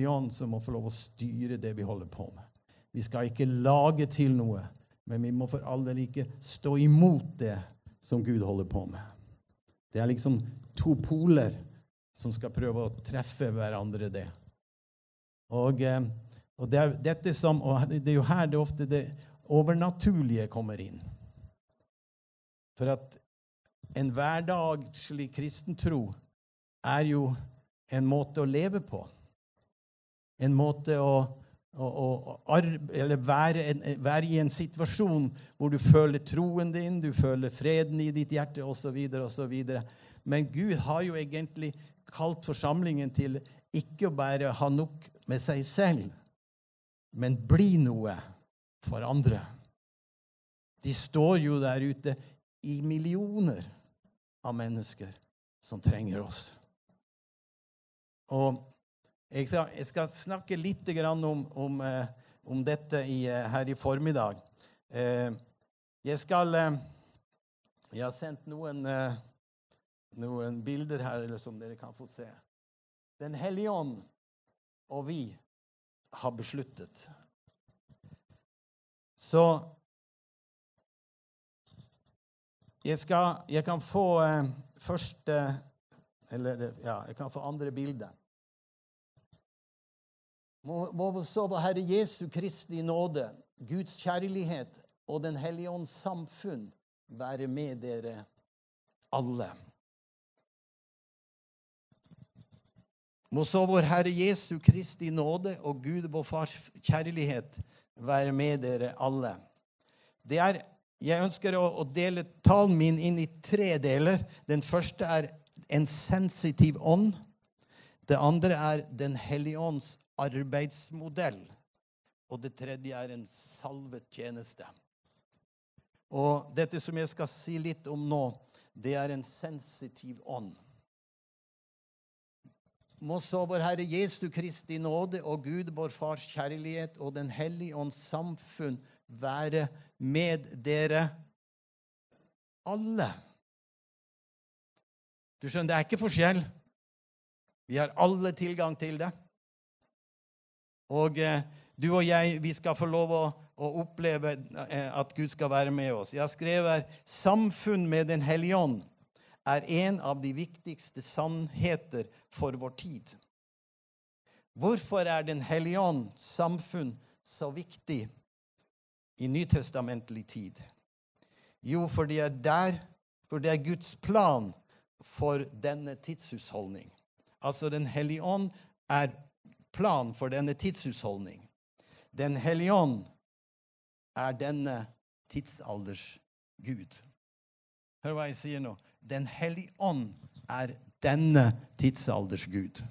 hellige ånd som må få lov å styre det vi holder på med. Vi skal ikke lage til noe, men vi må for all del ikke stå imot det som Gud holder på med. Det er liksom to poler som skal prøve å treffe hverandre, det. Og, eh, og det, er dette som, og det er jo her det ofte det overnaturlige kommer inn. For at en hverdagslig kristen tro er jo en måte å leve på. En måte å, å, å eller være, være, i en situasjon hvor du føler troen din, du føler freden i ditt hjerte osv. osv. Men Gud har jo egentlig kalt forsamlingen til ikke å bare ha nok med seg selv, men bli noe for andre. De står jo der ute i millioner av mennesker som trenger oss. Og jeg skal, snakke litt om, om, eh, om dette i, eh, her i formiddag. Eh, jeg skal Jeg har sendt noen, noen bilder her som dere kan få se. Den hellige ånd og vi har besluttet. Så jeg, skal, jeg kan få første Eller ja, jeg kan få andre bilde. Må, må så vår Herre Jesu Kristi nåde, Guds kjærlighet og Den hellige ånds samfunn være med dere alle. Må så vår Herre Jesu Kristi nåde og Gud vår Fars kjærlighet være med dere alle. Det er, jeg ønsker å, å dele talen min inn i tre deler. Den første er en sensitiv ånd. Det andre er Den hellige ånds arbeidsmodell. Og det tredje er en salvet tjeneste. Og dette som jeg skal si litt om nå, det er en sensitiv ånd. Må så vår Herre Jesu Kristi nåde og Gud, vår Fars kjærlighet og Den hellige ånds samfunn være med dere alle. Du skjønner, det er ikke forskjell. Vi har alle tilgang til det. Og eh, du og jeg, vi skal få lov å, å oppleve eh, at Gud skal være med oss. Jeg skriver samfunn med Den hellige ånd er en av de viktigste sannheter for vår tid. Hvorfor er Den hellige ånd samfunn så viktig i nytestamentlig tid? Jo, for det er der for det er Guds plan for denne tidshusholdning. Altså, Den hellige ånd er plan for denne tidshusholdning. Den hellige ånd er denne tidsalders Gud. Hør hva jeg sier nå. Den hellige ånd er denne tidsalders Gud.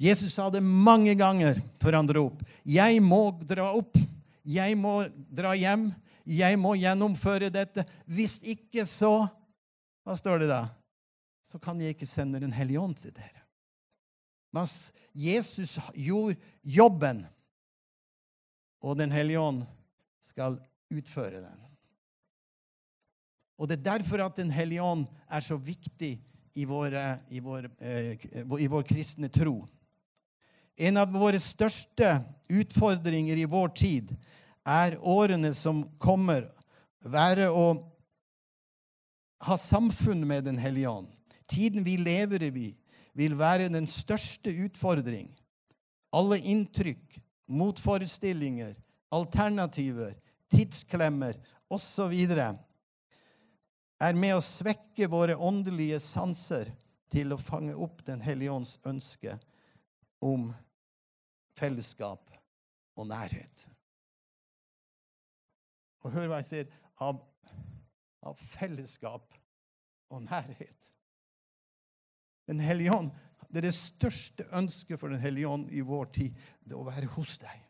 Jesus sa det mange ganger før han dro opp. Jeg må dra opp. Jeg må dra hjem. Jeg må gjennomføre dette. Hvis ikke, så Hva står det da? Så kan jeg ikke sende Den hellige ånd til dere. Mens Jesus gjorde jobben, og Den hellige ånd skal utføre den. Og Det er derfor at Den hellige ånd er så viktig i, våre, i, vår, eh, i vår kristne tro. En av våre største utfordringer i vår tid er årene som kommer, være å ha samfunn med Den hellige ånd. Tiden vi lever i, vil være den største utfordring. Alle inntrykk, motforestillinger, alternativer, tidsklemmer osv. er med å svekke våre åndelige sanser til å fange opp Den hellige ånds ønske om fellesskap og nærhet. Og hør hva jeg sier av, av fellesskap og nærhet. Den hellige ånd, Det er det største ønsket for Den hellige ånd i vår tid, det å være hos deg.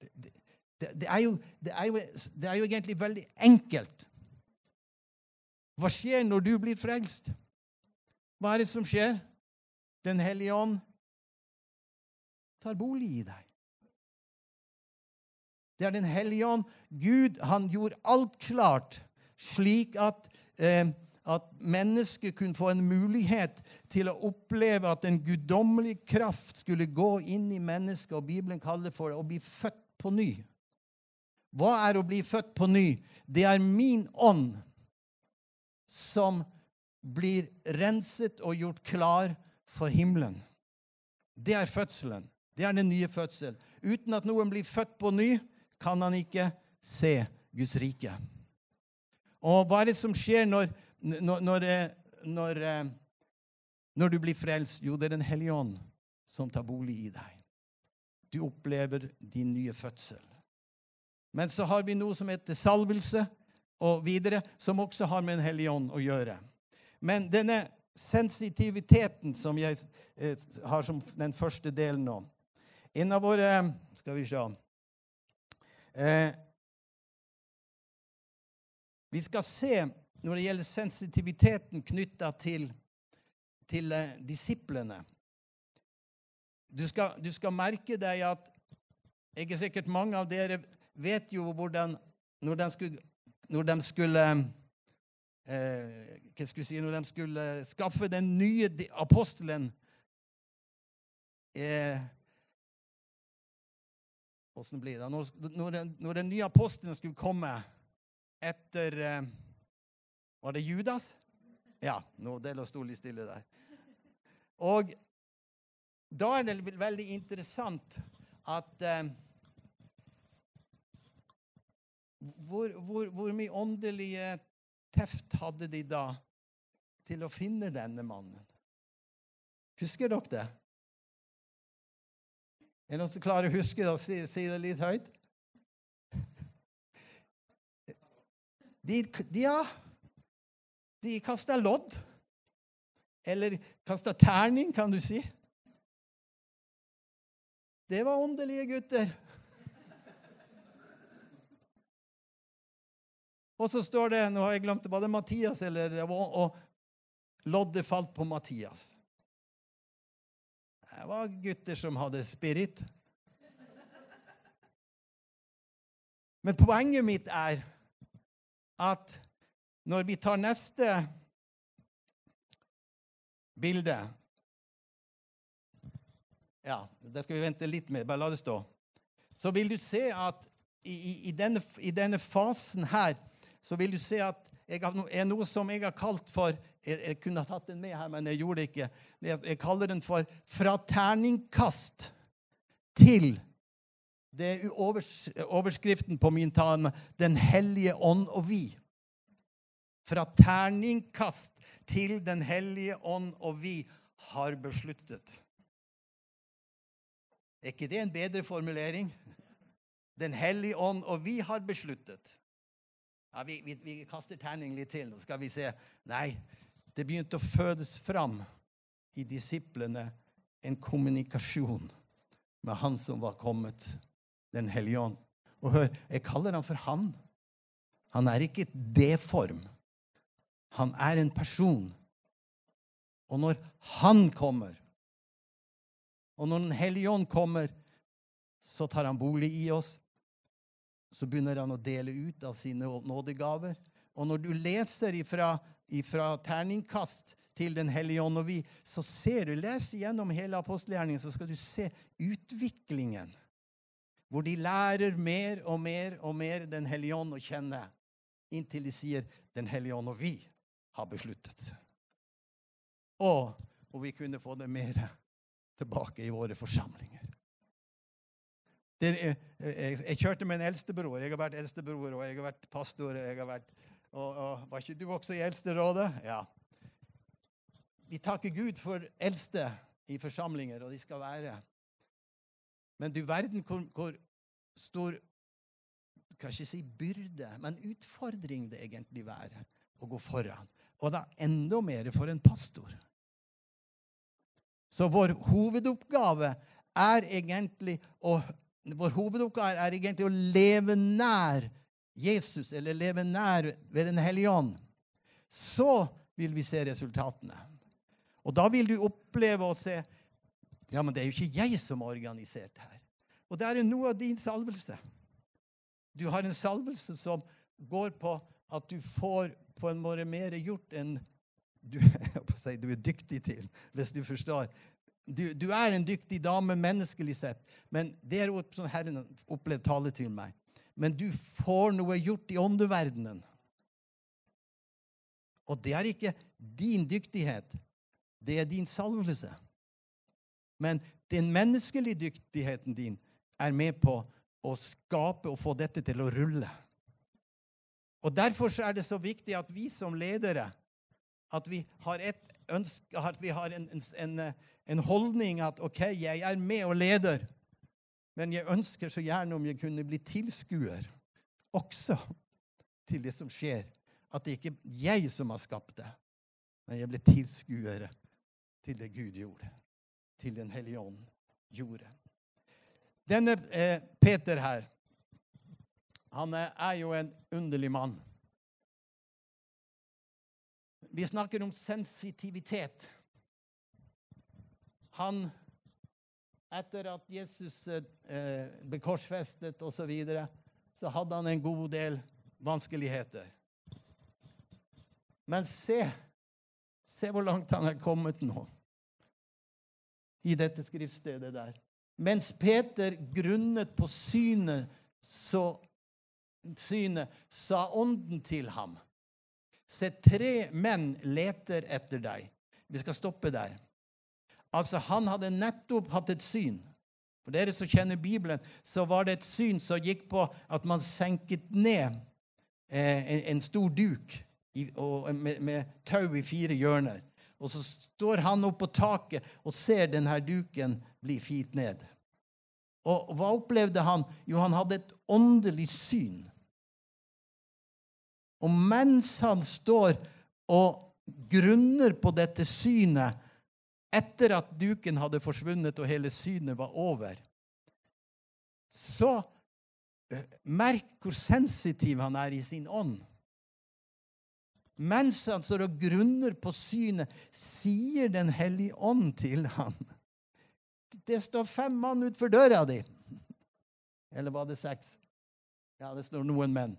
Det, det, det, er jo, det, er jo, det er jo egentlig veldig enkelt. Hva skjer når du blir frelst? Hva er det som skjer? Den hellige ånd tar bolig i deg. Det er Den hellige ånd. Gud han gjorde alt klart, slik at eh, at mennesket kunne få en mulighet til å oppleve at en guddommelig kraft skulle gå inn i mennesket, og Bibelen kaller det for å bli født på ny. Hva er å bli født på ny? Det er min ånd som blir renset og gjort klar for himmelen. Det er fødselen. Det er den nye fødsel. Uten at noen blir født på ny, kan han ikke se Guds rike. Og hva er det som skjer når, når, når, eh, når, eh, når du blir frelst? Jo, det er Den hellige ånd som tar bolig i deg. Du opplever din nye fødsel. Men så har vi noe som heter salvelse og videre, som også har med Den hellige ånd å gjøre. Men denne sensitiviteten som jeg eh, har som den første delen nå En av våre Skal vi se eh, Vi skal se når det gjelder sensitiviteten knytta til, til eh, disiplene. Du skal, du skal, merke deg at jeg er sikkert mange av dere vet jo hvordan Når de skulle, når de skulle eh, hva skulle jeg si, Når de skulle skaffe den nye apostelen eh, Åssen blir det? Når, når, den, når den nye apostelen skulle komme etter eh, Var det Judas? Ja. Nå det sto litt stille der. Og da er det veldig interessant at eh, hvor, hvor, hvor, mye åndelige teft hadde de da til å finne denne mannen? Husker dere det? Er det noen som klarer å huske det og si, si det litt høyt? De, ja, de kasta lodd. Eller kasta terning, kan du si. Det var åndelige gutter. Og så står det Nå har jeg glemt det, var det Mathias eller og, og loddet falt på Mathias. Det var gutter som hadde spirit. Men poenget mitt er at når vi tar neste bilde Ja, det skal vi vente litt med. Bare la det stå. Så vil du se at i, i, denne, i denne, fasen her så vil du se at jeg er noe som jeg har kalt for jeg, jeg, kunne ha tatt den med her, men jeg gjorde det ikke. Jeg, jeg kaller den for 'fra terningkast til' Det er overskriften på min tale 'Den hellige ånd og vi'. Fra terningkast til Den hellige ånd og vi har besluttet. Er ikke det en bedre formulering? Den hellige ånd og vi har besluttet. Ja, vi, vi, vi, kaster terning litt til, nå skal vi se. Nei, det begynte å fødes fram i disiplene en kommunikasjon med Han som var kommet, Den hellige ånd. Og hør, jeg kaller han for Han. Han er ikke det D-form. Han er en person. Og når han kommer, og når Den hellige ånd kommer, så tar han bolig i oss. Så begynner han å dele ut av sine nådegaver. Og når du leser ifra, ifra terningkast til Den hellige ånd, og vi, så ser du, les gjennom hele apostelgjerningen, så skal du se utviklingen. Hvor de lærer mer og mer og mer Den hellige ånd å kjenne, inntil de sier Den hellige ånd og vi har besluttet. Og om vi kunne få det mer tilbake i våre forsamlinger. Det, jeg, jeg, kjørte med en eldstebror. Jeg har vært eldstebror, og jeg har vært pastor. Jeg har vært, og, og, var ikke du også i Eldsterådet? Ja. Vi takker Gud for eldste i forsamlinger, og de skal være. Men du verden hvor, hvor stor kan ikke si byrde, men utfordring det egentlig være å gå foran. Og da enda mer for en pastor. Så vår hovedoppgave er egentlig å vår hovedoppgave er egentlig å leve nær Jesus, eller leve nær ved Den hellige ånd. Så vil vi se resultatene. Og da vil du oppleve å se ja, men det er jo ikke jeg som har organisert det her. Og det er noe av din salvelse. Du har en salvelse som går på at du får på en måte mer gjort enn du, si, du er dyktig til, hvis du forstår. Du, du, er en dyktig dame menneskelig sett, men det er som Herren opplevd tale til meg. Men du får noe gjort i åndeverdenen. Og det er ikke din dyktighet. Det er din salvelse. Men den menneskelige dyktigheten din er med på å skape og få dette til å rulle. Og Derfor er det så viktig at vi som ledere at vi har, ønske, at vi har en, en, en, holdning at OK, jeg er med og leder, men jeg ønsker så gjerne om jeg kunne bli tilskuer også til det som skjer. At det ikke er jeg som har skapt det, men jeg ble tilskuer til det Gud gjorde. Til Den hellige ånd gjorde. Denne eh, Peter her, han er jo en underlig mann. Vi snakker om sensitivitet. Han Etter at Jesus eh, ble korsfestet osv., så, videre, så hadde han en god del vanskeligheter. Men se, se hvor langt han er kommet nå i dette skriftstedet der. Mens Peter grunnet på synet, så synet, sa ånden til ham. Se, tre menn leter etter deg. Vi skal stoppe der. Altså, Han hadde nettopp hatt et syn. For dere som kjenner Bibelen, så var det et syn som gikk på at man senket ned eh, en, stor duk med tau i fire hjørner. Og så står han oppe på taket og ser denne duken bli firt ned. Og hva opplevde han? Jo, han hadde et åndelig syn. Og mens han står og grunner på dette synet etter at duken hadde forsvunnet og hele synet var over, så eh, merk hvor sensitiv han er i sin ånd. Mens han står og grunner på synet, sier Den hellige ånd til ham Det står fem mann utenfor døra di. Eller var det seks? Ja, det står noen menn.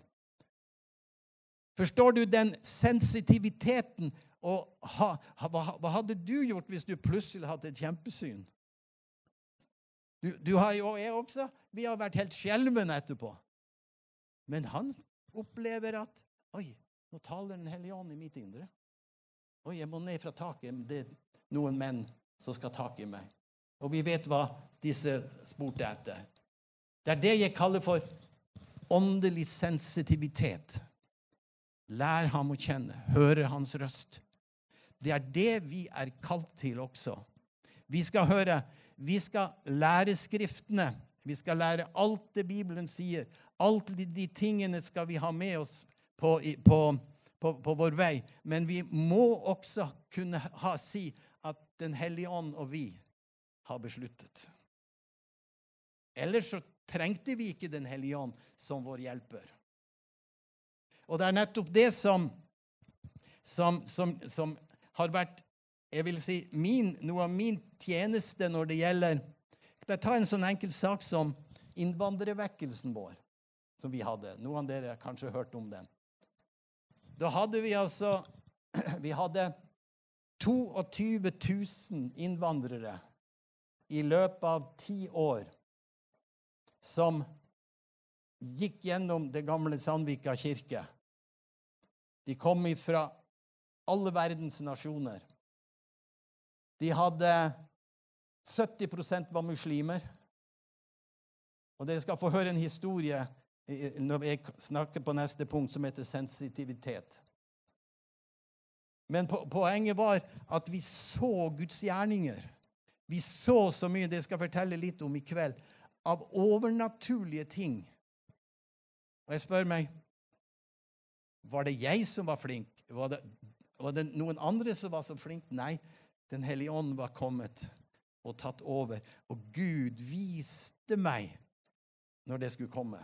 Forstår du den sensitiviteten? Og ha, hva, hva, hadde du gjort hvis du plutselig hadde et kjempesyn? Du, du har jo, jeg også. Vi har vært helt skjelvne etterpå. Men han opplever at Oi, nå taler Den hellige ånd i mitt indre. Oi, jeg må ned fra taket. Det er noen menn som skal ha tak i meg. Og vi vet hva disse spurte etter. Det er det jeg kaller for åndelig sensitivitet. Lær ham å kjenne, høre hans røst. Det er det vi er kalt til også. Vi skal høre, vi skal lære Skriftene. Vi skal lære alt det Bibelen sier. Alt de tingene skal vi ha med oss på, på, på, på vår vei. Men vi må også kunne ha, si at Den hellige ånd og vi har besluttet. Ellers så trengte vi ikke Den hellige ånd som vår hjelper. Og det er nettopp det som, som, som, som har vært jeg vil si, min, noe av min tjeneste når det gjelder jeg ta en sånn enkel sak som innvandrervekkelsen vår, som vi hadde. Noen av dere har kanskje hørt om den. Da hadde vi altså Vi hadde 22 000 innvandrere i løpet av ti år som gikk gjennom det gamle Sandvika kirke. De kom fra alle verdens nasjoner. De hadde 70% var muslimer. Og dere skal få høre en historie når jeg snakker på neste punkt, som heter sensitivitet. Men poenget var at vi så Guds gjerninger. Vi så så mye, det skal jeg fortelle litt om i kveld, av overnaturlige ting. Og jeg spør meg var det jeg som var flink? Var det, var det noen andre som var så flink? Nei, Den hellige ånd var kommet og tatt over. Og Gud viste meg når det skulle komme.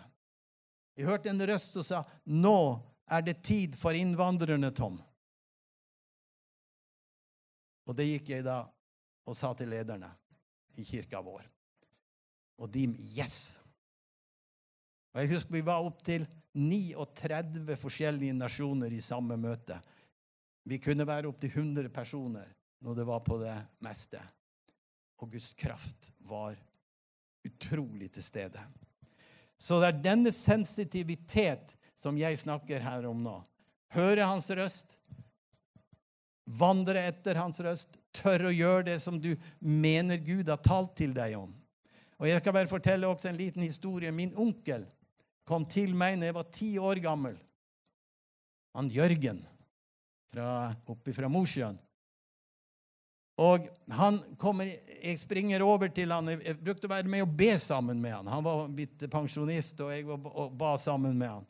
Jeg hørte en røst som sa, 'Nå er det tid for innvandrerne, Tom.' Og det gikk jeg da og sa til lederne i kirka vår. Og de Yes! Og Jeg husker vi var opp til 39 forskjellige nasjoner i samme møte. Vi kunne være opptil 100 personer når det var på det meste. Og Guds kraft var utrolig til stede. Så det er denne sensitivitet som jeg snakker her om nå. Høre hans røst, vandre etter hans røst, tørre å gjøre det som du mener Gud har talt til deg om. Og Jeg skal bare fortelle også en liten historie. Min onkel kom til meg da jeg var ti år gammel. Han Jørgen fra, oppe fra Mosjøen. Og han kommer, Jeg springer over til han. Jeg brukte å være med og be sammen med han. Han var blitt pensjonist, og jeg var, og ba sammen med han.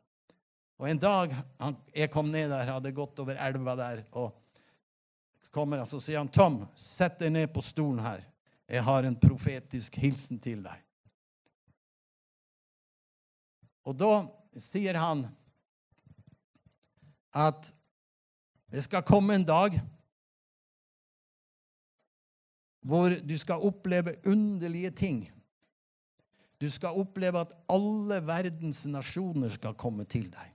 Og En dag han, jeg kom ned der, hadde gått over elva der, og kommer han, så sier han, 'Tom, sett deg ned på stolen her. Jeg har en profetisk hilsen til deg.' Og da sier han at det skal komme en dag hvor du skal oppleve underlige ting. Du skal oppleve at alle verdens nasjoner skal komme til deg.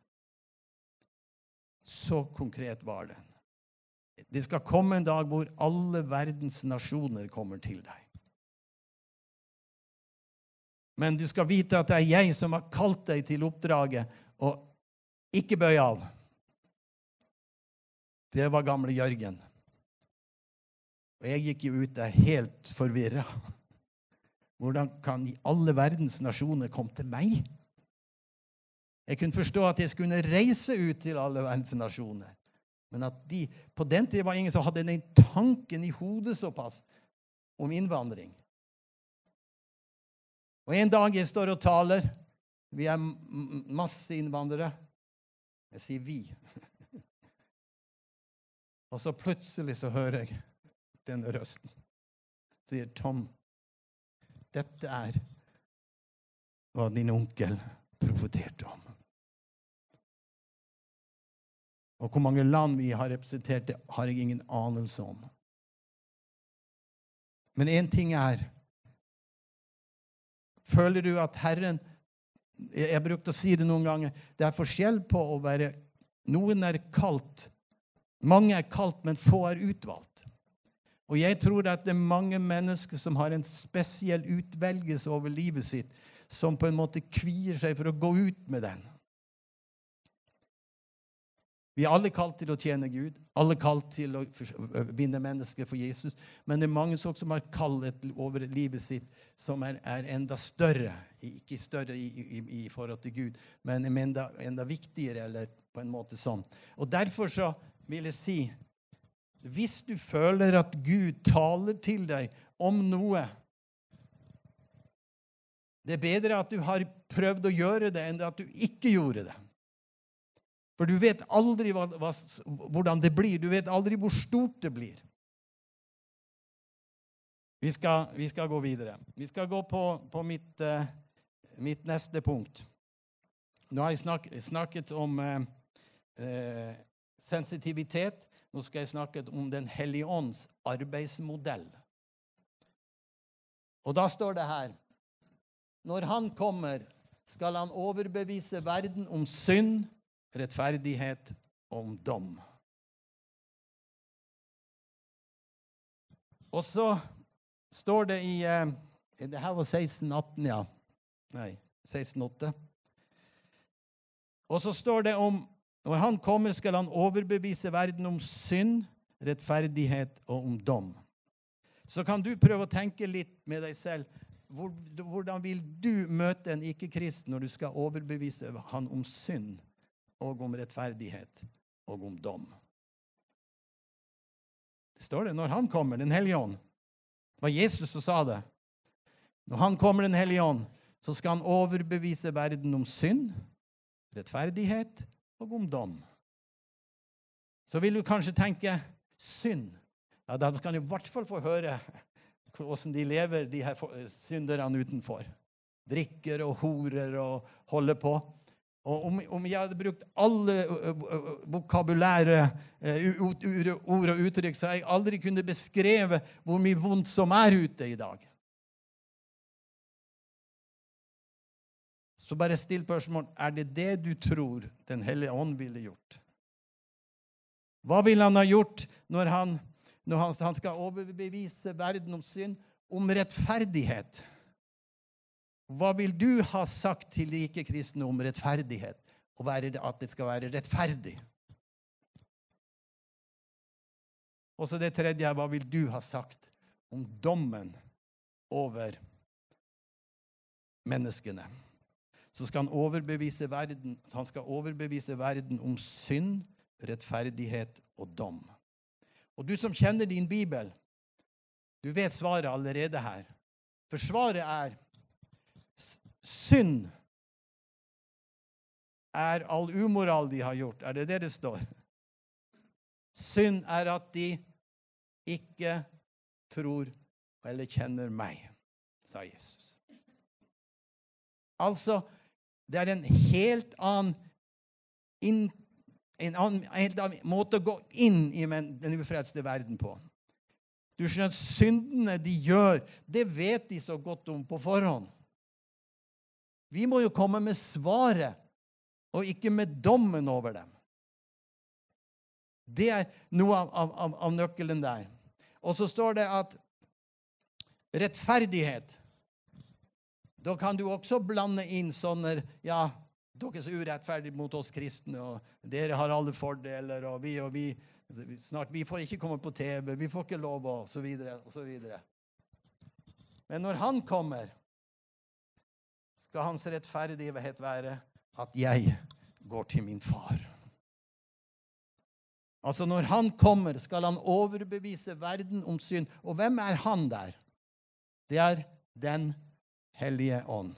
Så konkret var det. Det skal komme en dag hvor alle verdens nasjoner kommer til deg. Men du skal vite at det er jeg som har kalt deg til oppdraget, og ikke bøy av. Det var gamle Jørgen. Og jeg gikk jo ut der helt forvirra. Hvordan kan alle verdens nasjoner komme til meg? Jeg kunne forstå at jeg skulle reise ut til alle verdens nasjoner. Men at de, på den tiden var ingen som hadde den tanken i hodet såpass om innvandring. Og En dag jeg står og taler Vi er masse innvandrere. Jeg sier 'vi'. og så plutselig så hører jeg denne røsten. Sier Tom, dette er hva din onkel profeterte om. Og hvor mange land vi har representert, det har jeg ingen anelse om. Men én ting er Føler du at Herren Jeg brukte å si det noen ganger. Det er forskjell på å være Noen er kalt. Mange er kalt, men få er utvalgt. Og jeg tror at det er mange mennesker som har en spesiell utvelgelse over livet sitt, som på en måte kvier seg for å gå ut med den. Vi er alle kalt til å tjene Gud, alle kalt til å vinne mennesker for Jesus. Men det er mange som har kallet over livet sitt som er, er enda større. Ikke større i, i, i, forhold til Gud, men enda, enda viktigere, eller på en måte sånn. Og Derfor så vil jeg si hvis du føler at Gud taler til deg om noe Det er bedre at du har prøvd å gjøre det, enn at du ikke gjorde det. For du vet aldri hva, hva, hvordan det blir. Du vet aldri hvor stort det blir. Vi skal, vi skal gå videre. Vi skal gå på, på mitt, uh, mitt, neste punkt. Nå har jeg snak, snakket om uh, uh, sensitivitet. Nå skal jeg snakke om Den hellige ånds arbeidsmodell. Og da står det her Når han kommer, skal han overbevise verden om synd, rettferdighet om dom. Og så står det i eh, Det her var 1618, ja. Nei, 1608. Og så står det om når han kommer, skal han overbevise verden om synd, rettferdighet og om dom. Så kan du prøve å tenke litt med deg selv. Hvordan vil du møte en ikke-kristen når du skal overbevise han om synd og om rettferdighet og om dom? Det står det når han kommer, Den hellige ånd. Det var Jesus som sa det. Når han kommer, Den hellige ånd, så skal han overbevise verden om synd, rettferdighet og om dom. Så vil du kanskje tenke synd. Ja, Da kan du i hvert fall få høre hvordan de lever, de her synderne utenfor. Drikker og horer og holder på. Og om, om jeg hadde brukt alle vokabulære ord og uttrykk, så hadde jeg aldri kunnet beskreve hvor mye vondt som er ute i dag. Så bare still spørsmål er det det du tror Den hellige ånd ville gjort. Hva vil han ha gjort når han, når han, han skal overbevise verden om synd, om rettferdighet? Hva vil du ha sagt til de ikke-kristne om rettferdighet? Og at det skal være rettferdig? Og så det tredje er hva vil du ha sagt om dommen over menneskene? Så skal han overbevise verden, han skal overbevise verden om synd, rettferdighet og dom. Og du som kjenner din bibel, du vet svaret allerede her. For svaret er synd er all umoral de har gjort. Er det det det står? Synd er at de ikke tror eller kjenner meg, sa Jesus. Altså, det er en helt annen, inn, en annen, en helt annen måte å gå inn i den ufrelste verden på. Du skjønner, Syndene de gjør, det vet de så godt om på forhånd. Vi må jo komme med svaret, og ikke med dommen over dem. Det er noe av, av, av nøkkelen der. Og så står det at rettferdighet Da kan du også blande inn sånne Ja, dere er så urettferdige mot oss kristne, og dere har alle fordeler, og vi og vi Snart, Vi får ikke komme på TV, vi får ikke lov, og så videre, og så videre. Men når han kommer, skal hans rettferdighet være at jeg går til min far. Altså Når han kommer, skal han overbevise verden om synd. Og hvem er han der? Det er Den hellige ånd.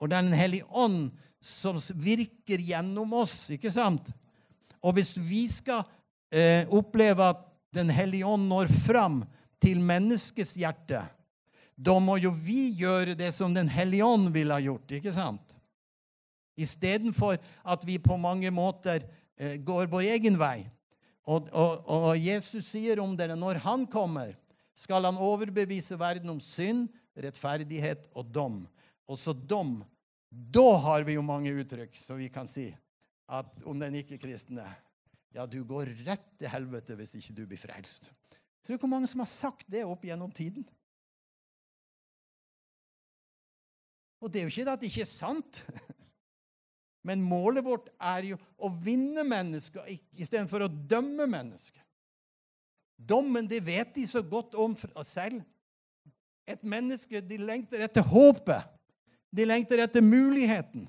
Og det er Den hellige ånd som virker gjennom oss, ikke sant? Og hvis vi skal eh, oppleve at Den hellige ånd når fram til menneskets hjerte, da må jo vi gjøre det som Den hellige ånd ville ha gjort, ikke sant? Istedenfor at vi på mange måter Eh, går vår egen vei. Og, og, og, Jesus sier om dere når han kommer, skal han overbevise verden om synd, rettferdighet og dom. Også dom. Da har vi jo mange uttrykk så vi kan si at om den ikke-kristne Ja, du går rett til helvete hvis ikke du blir frelst. Tror du hvor mange som har sagt det opp gjennom tiden? Og det er jo ikke det at det ikke er sant. Men målet vårt er jo å vinne mennesker istedenfor å dømme mennesker. Dommen det vet de så godt om selv. Et menneske de lengter etter håpet. De lengter etter muligheten.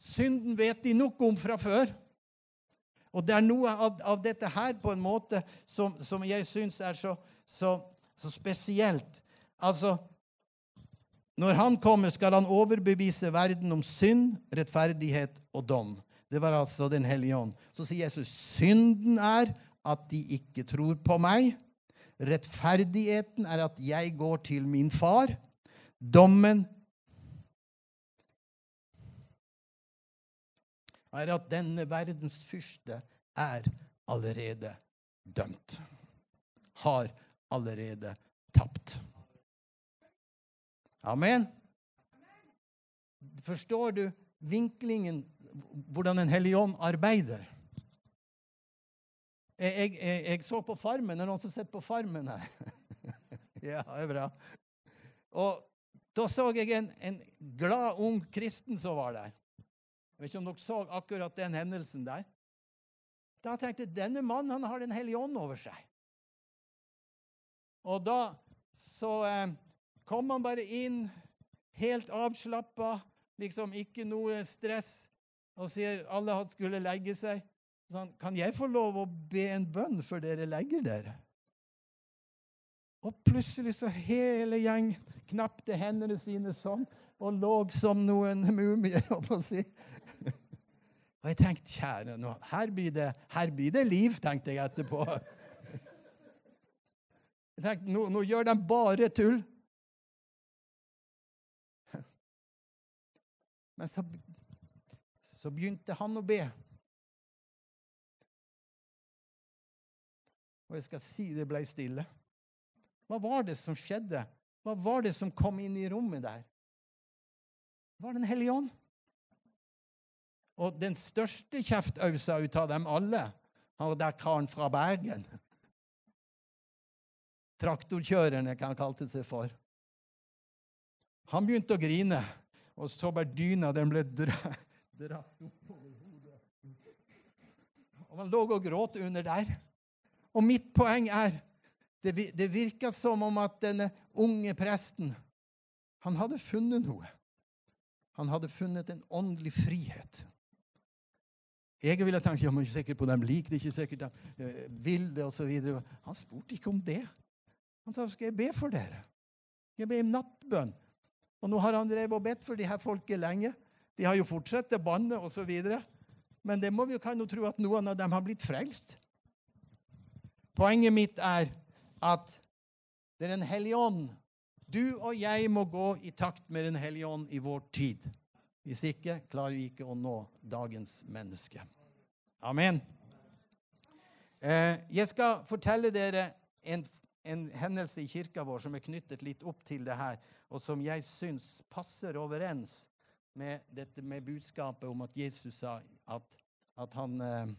Synden vet de nok om fra før. Og det er noe av, av dette her på en måte som, som jeg syns er så, så, så spesielt. Altså, når han kommer, skal han overbevise verden om synd, rettferdighet og dom. Det var altså Den hellige ånd. Så sier Jesus synden er at de ikke tror på meg. Rettferdigheten er at jeg går til min far. Dommen er at denne verdens fyrste er allerede dømt. Har allerede tapt. Amen. Forstår du vinklingen, hvordan Den hellige ånd arbeider? Jeg, jeg, jeg, så på Farmen. Det noen som sitter på Farmen her? ja, det er bra. Og da så jeg en, en, glad, ung kristen som var der. Jeg vet ikke om dere så akkurat den hendelsen der. Da tenkte jeg denne mannen han har Den hellige ånd over seg. Og da så eh, kom han bare inn, helt avslappa, liksom ikke noe stress, og sier alle skulle legge seg. Så han, kan jeg få lov å be en bønn før dere legger dere? Og plutselig så hele gjeng knapte hendene sine sånn og lå som noen mumier. holdt å si. Og jeg tenkte, kjære, nå, her, blir det, her blir det liv, tenkte jeg etterpå. Jeg tenkte, nå, nå gjør de bare tull. Men så, så begynte han å be. Og jeg skal si det ble stille. Hva var det som skjedde Hva var det som kom inn i rommet der? Var Den hellige ånd? Og den største kjeftausa ut av dem alle, han var der karen fra Bergen. Traktorkjørerne, hva han kalte seg for. Han begynte å grine, og så bare dyna den ble dratt oppover hodet. Og han lå og gråt under der. Og mitt poeng er det, det virka som om at denne unge presten han hadde funnet noe. Han hadde funnet en åndelig frihet. Jeg ville tenkt ja, men ikke sikkert på dem liker det, ikke sikkert de vil det, osv. Han spurte ikke om det. Han sa skal jeg be for dere. Jeg be i nattbønn. Og nå har han drevet og bedt for de her folket lenge. De har jo fortsatt å banne osv. Men det må vi jo kan jo tro at noen av dem har blitt frelst. Poenget mitt er at det er Den hellige ånd. Du og jeg må gå i takt med Den hellige ånd i vår tid. Hvis ikke klarer vi ikke å nå dagens menneske. Amen. Eh, jeg skal fortelle dere en, en hendelse i kirka vår som er knyttet litt opp til det her, og som jeg syns passer overens med dette med budskapet om at Jesus sa at, at han eh,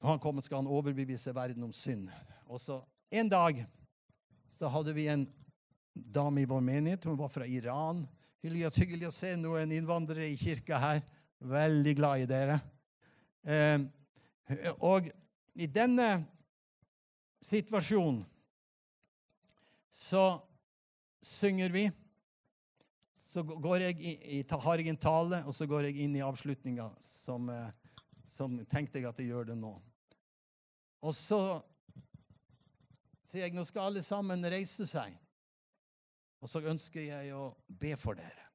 Når han kommer, skal han overbevise verden om synd. Og så En dag så hadde vi en dame i vår menighet. Hun var fra Iran. Hyggelig, hyggelig å se noen innvandrere i kirka her. Veldig glad i dere. Eh, og i denne situasjonen så synger vi. Så jeg i, har jeg en tale, og så går jeg inn i avslutninga som, eh, som tenkte jeg at jeg gjør det nå. Og så sier jeg nå skal alle sammen reise seg. Og så ønsker jeg å be for dere.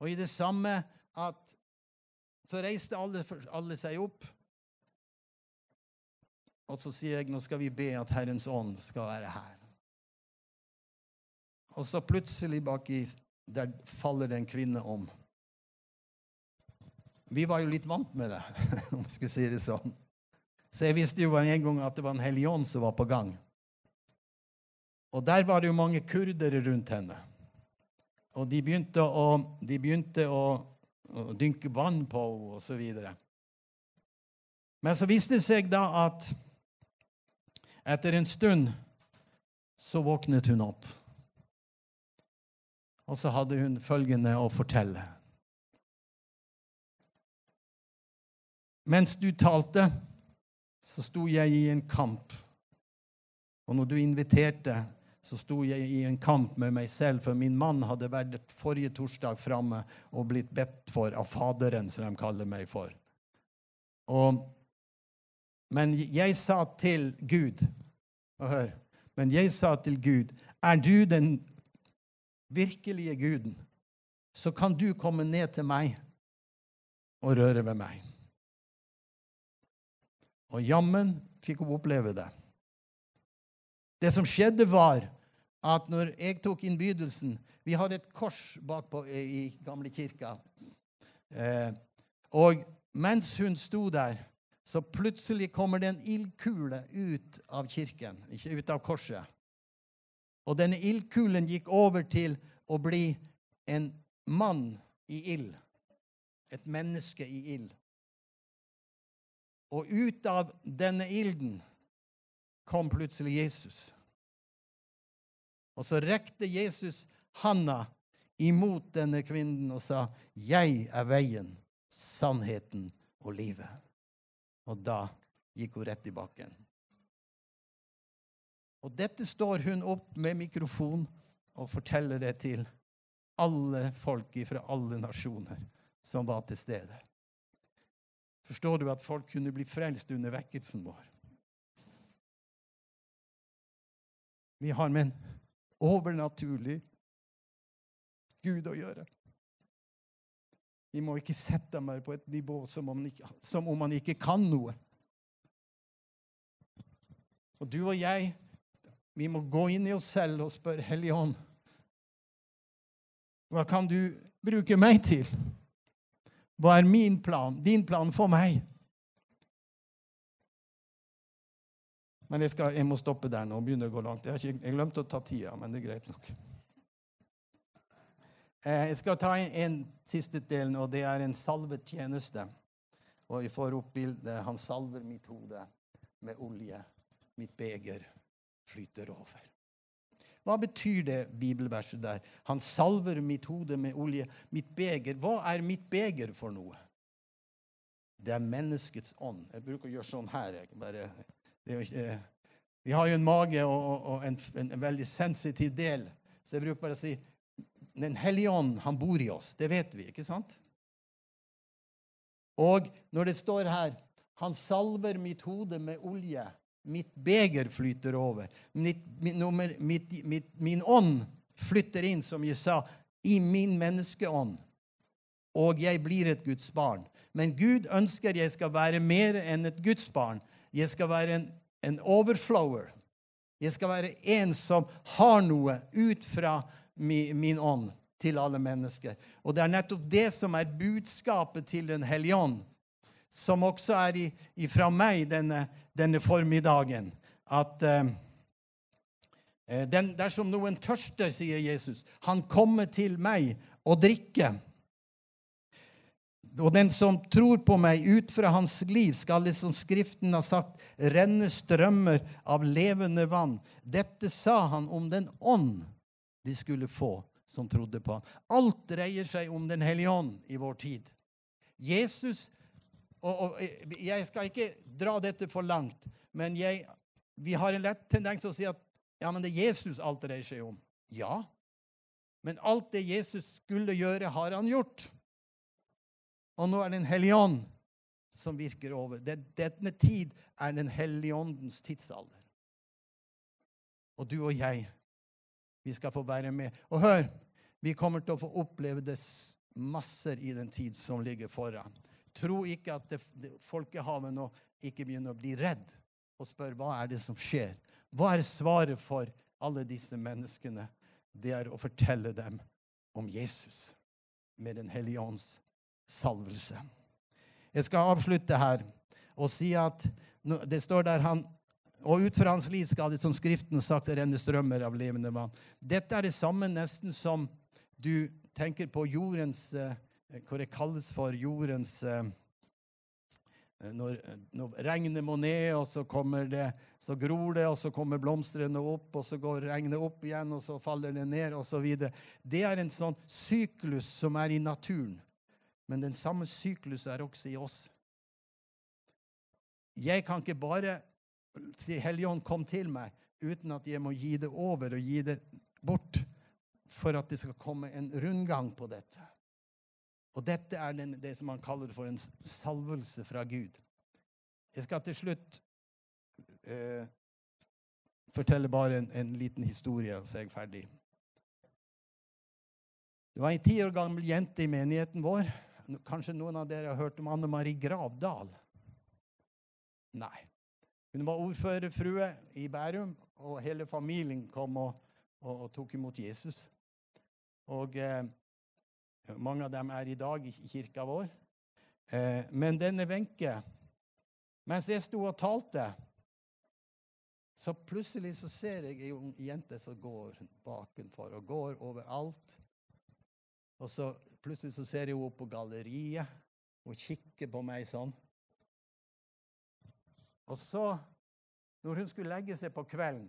Og i det samme at så reiste alle, alle seg opp. Og så sier jeg nå skal vi be at Herrens ånd skal være her. Og så plutselig baki der faller det en kvinne om. Vi var jo litt vant med det, om vi skulle si det sånn. Så jeg visste jo en gang at det var en hellig ånd som var på gang. Og der var det jo mange kurdere rundt henne. Og de begynte å, de begynte å, å dynke vann på henne og så videre. Men så viste det seg da at etter en stund så våknet hun opp. Og så hadde hun følgende å fortelle. Mens du talte, så sto jeg i en kamp. Og når du inviterte, så sto jeg i en kamp med meg selv, for min mann hadde vært forrige torsdag framme og blitt bedt for av Faderen, som de kaller meg for. Og, men jeg sa til Gud og hør, Men jeg sa til Gud, er du den virkelige Guden, så kan du komme ned til meg og røre ved meg. Og jammen fikk hun oppleve det. Det som skjedde, var at når jeg tok innbydelsen Vi har et kors bakpå i gamle kirka. Eh, og mens hun sto der, så plutselig kommer det en ildkule ut av kirken, ikke ut av korset. Og denne ildkulen gikk over til å bli en mann i ild. Et menneske i ild. Og ut av denne ilden kom plutselig Jesus. Og så rekte Jesus handa imot denne kvinnen og sa, 'Jeg er veien, sannheten og livet.' Og da gikk hun rett i bakken. Og dette står hun opp med mikrofon og forteller det til alle folk fra alle nasjoner som var til stede. Forstår du at folk kunne bli frelst under vekkelsen vår? Vi har med en overnaturlig Gud å gjøre. Vi må ikke sette meg på et nivå som om, ikke, som om man ikke kan noe. Og du og jeg, vi må gå inn i oss selv og spørre Hellige Ånd Hva kan du bruke meg til? Hva er min plan, din plan for meg? Men jeg, skal, jeg må stoppe der nå og begynne å gå langt. Jeg, jeg glemte å ta tida, men det er greit nok. Eh, jeg skal ta en, en siste del, og det er en salvet tjeneste. Og vi får opp bildet. Han salver mitt hode med olje. Mitt beger flyter over. Hva betyr det bibelverset der? Han salver mitt hode med olje. Mitt beger. Hva er mitt beger for noe? Det er menneskets ånd. Jeg bruker å gjøre sånn her. Bare, ikke, vi har jo en mage og, og en, en, en, veldig sensitiv del. Så jeg bruker bare å si Den hellige ånd, han bor i oss. Det vet vi, ikke sant? Og når det står her Han salver mitt hode med olje. Mitt beger flyter over. Mitt, mitt, mitt, min ånd flytter inn, som jeg sa, i min menneskeånd. Og jeg blir et Guds barn. Men Gud ønsker jeg skal være mer enn et Guds barn. Jeg skal være en, en overflower. Jeg skal være en som har noe ut fra min, ånd til alle mennesker. Og det er nettopp det som er budskapet til Den hellige ånd, som også er i, ifra meg denne, denne formiddagen. At eh, den, dersom noen tørster, sier Jesus, han kommer til meg og drikker. Og den som tror på meg, ut fra hans liv skal det, som Skriften har sagt, renne strømmer av levende vann. Dette sa han om den ånd de skulle få som trodde på ham. Alt dreier seg om Den hellige ånd i vår tid. Jesus og, og, Jeg skal ikke dra dette for langt, men jeg, vi har en lett tendens til å si at ja, men det er Jesus alt dreier seg om. Ja, men alt det Jesus skulle gjøre, har han gjort. Og nå er det Den hellige ånd som virker over. Denne tid er Den hellige åndens tidsalder. Og du og jeg, vi skal få være med. Og hør, vi kommer til å få oppleve det masser i den tid som ligger foran. Tro ikke at det, det, folkehavet nå ikke begynner å bli redd og spør hva er det som skjer. Hva er svaret for alle disse menneskene? Det er å fortelle dem om Jesus med Den hellige ånds salvelse. Jeg skal avslutte her og si at det står der han og ut fra hans liv skal det, som Skriften sagt, renne strømmer av levende vann. Dette er det samme nesten som du tenker på jordens eh, Hva det kalles for jordens eh, når, når, regnet må ned, og så, det, så gror det, og så kommer blomstene opp, og så går regnet opp igjen, og så faller det ned, osv. Det er en sånn syklus som er i naturen. Men den samme syklus er også i oss. Jeg kan ikke bare 'Helligånd, kom til meg', uten at jeg må gi det over og gi det bort for at det skal komme en rundgang på dette. Og dette er den, det som man kaller for en salvelse fra Gud. Jeg skal til slutt eh, fortelle bare en, en, liten historie, så er jeg ferdig. Det var en ti år gammel jente i menigheten vår. Kanskje noen av dere har hørt om Anne Marie Gravdal? Nei. Hun var ordførerfrue i Bærum, og hele familien kom og, og, og tok imot Jesus. Og eh, mange av dem er i dag i kirka vår. Eh, men denne Wenche Mens jeg sto og talte, så plutselig så ser jeg ei ung jente som går bakenfor og går overalt. Og så plutselig så ser jeg henne opp på galleriet og kikker på meg sånn. Og så, når hun skulle legge seg på kvelden,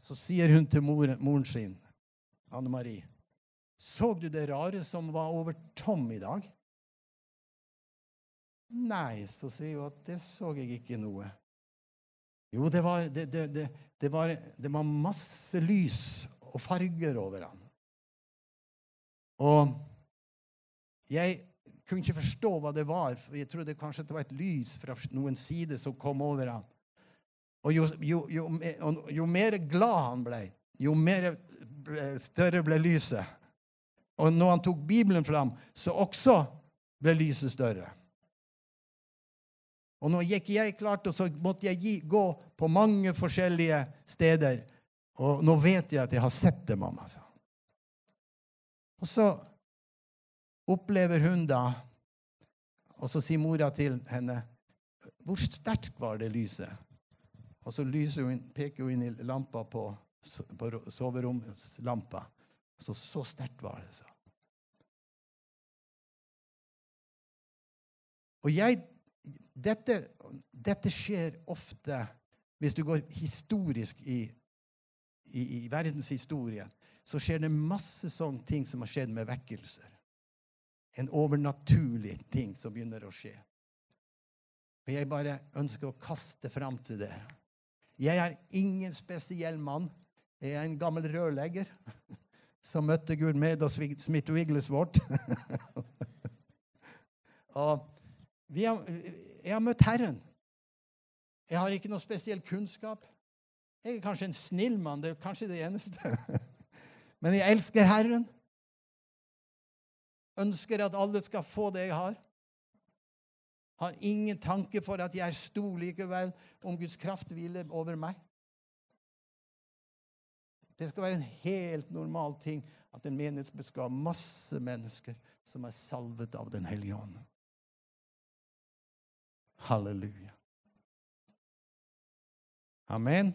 så sier hun til moren, moren sin Anne Marie. Så du det rare som var over Tom i dag? Nei, så sier hun at det så jeg ikke noe. Jo, det var, det, det, det var, det var masse lys og farger over han. Og jeg kunne ikke forstå hva det var, for jeg trodde kanskje det var et lys fra noen side som kom over ham. Og jo, jo, jo, jo mer glad han ble, jo mer større ble lyset. Og når han tok Bibelen fram, så også ble lyset større. Og nå gikk jeg klart, og så måtte jeg gi, gå på mange forskjellige steder. Og nå vet jeg at jeg har sett det, mamma. Og så opplever hun da Og så sier mora til henne Hvor sterkt var det lyset? og så hun, peker hun inn i lampa på, på soveromslampa. Så, så sterkt var det, sa Og jeg, dette, dette skjer ofte hvis du går historisk i, i, i verdenshistorien, så skjer det masse sånne ting som har skjedd med vekkelser. En overnaturlig ting som begynner å skje. Og jeg bare ønsker å kaste fram til dere. Jeg er ingen spesiell mann. Jeg er en gammel rørlegger som møtte Gud med og Smith Wigglesworth. og har, jeg har møtt Herren. Jeg har ikke noe spesiell kunnskap. Jeg er kanskje en snill mann. Det er kanskje det eneste. Men jeg elsker Herren. Ønsker at alle skal få det jeg har. Har ingen tanke for at jeg er stor likevel, om Guds kraft hviler over meg. Det skal være en helt normal ting at en menighet skal ha masse mennesker som er salvet av Den hellige ånd. Halleluja. Amen.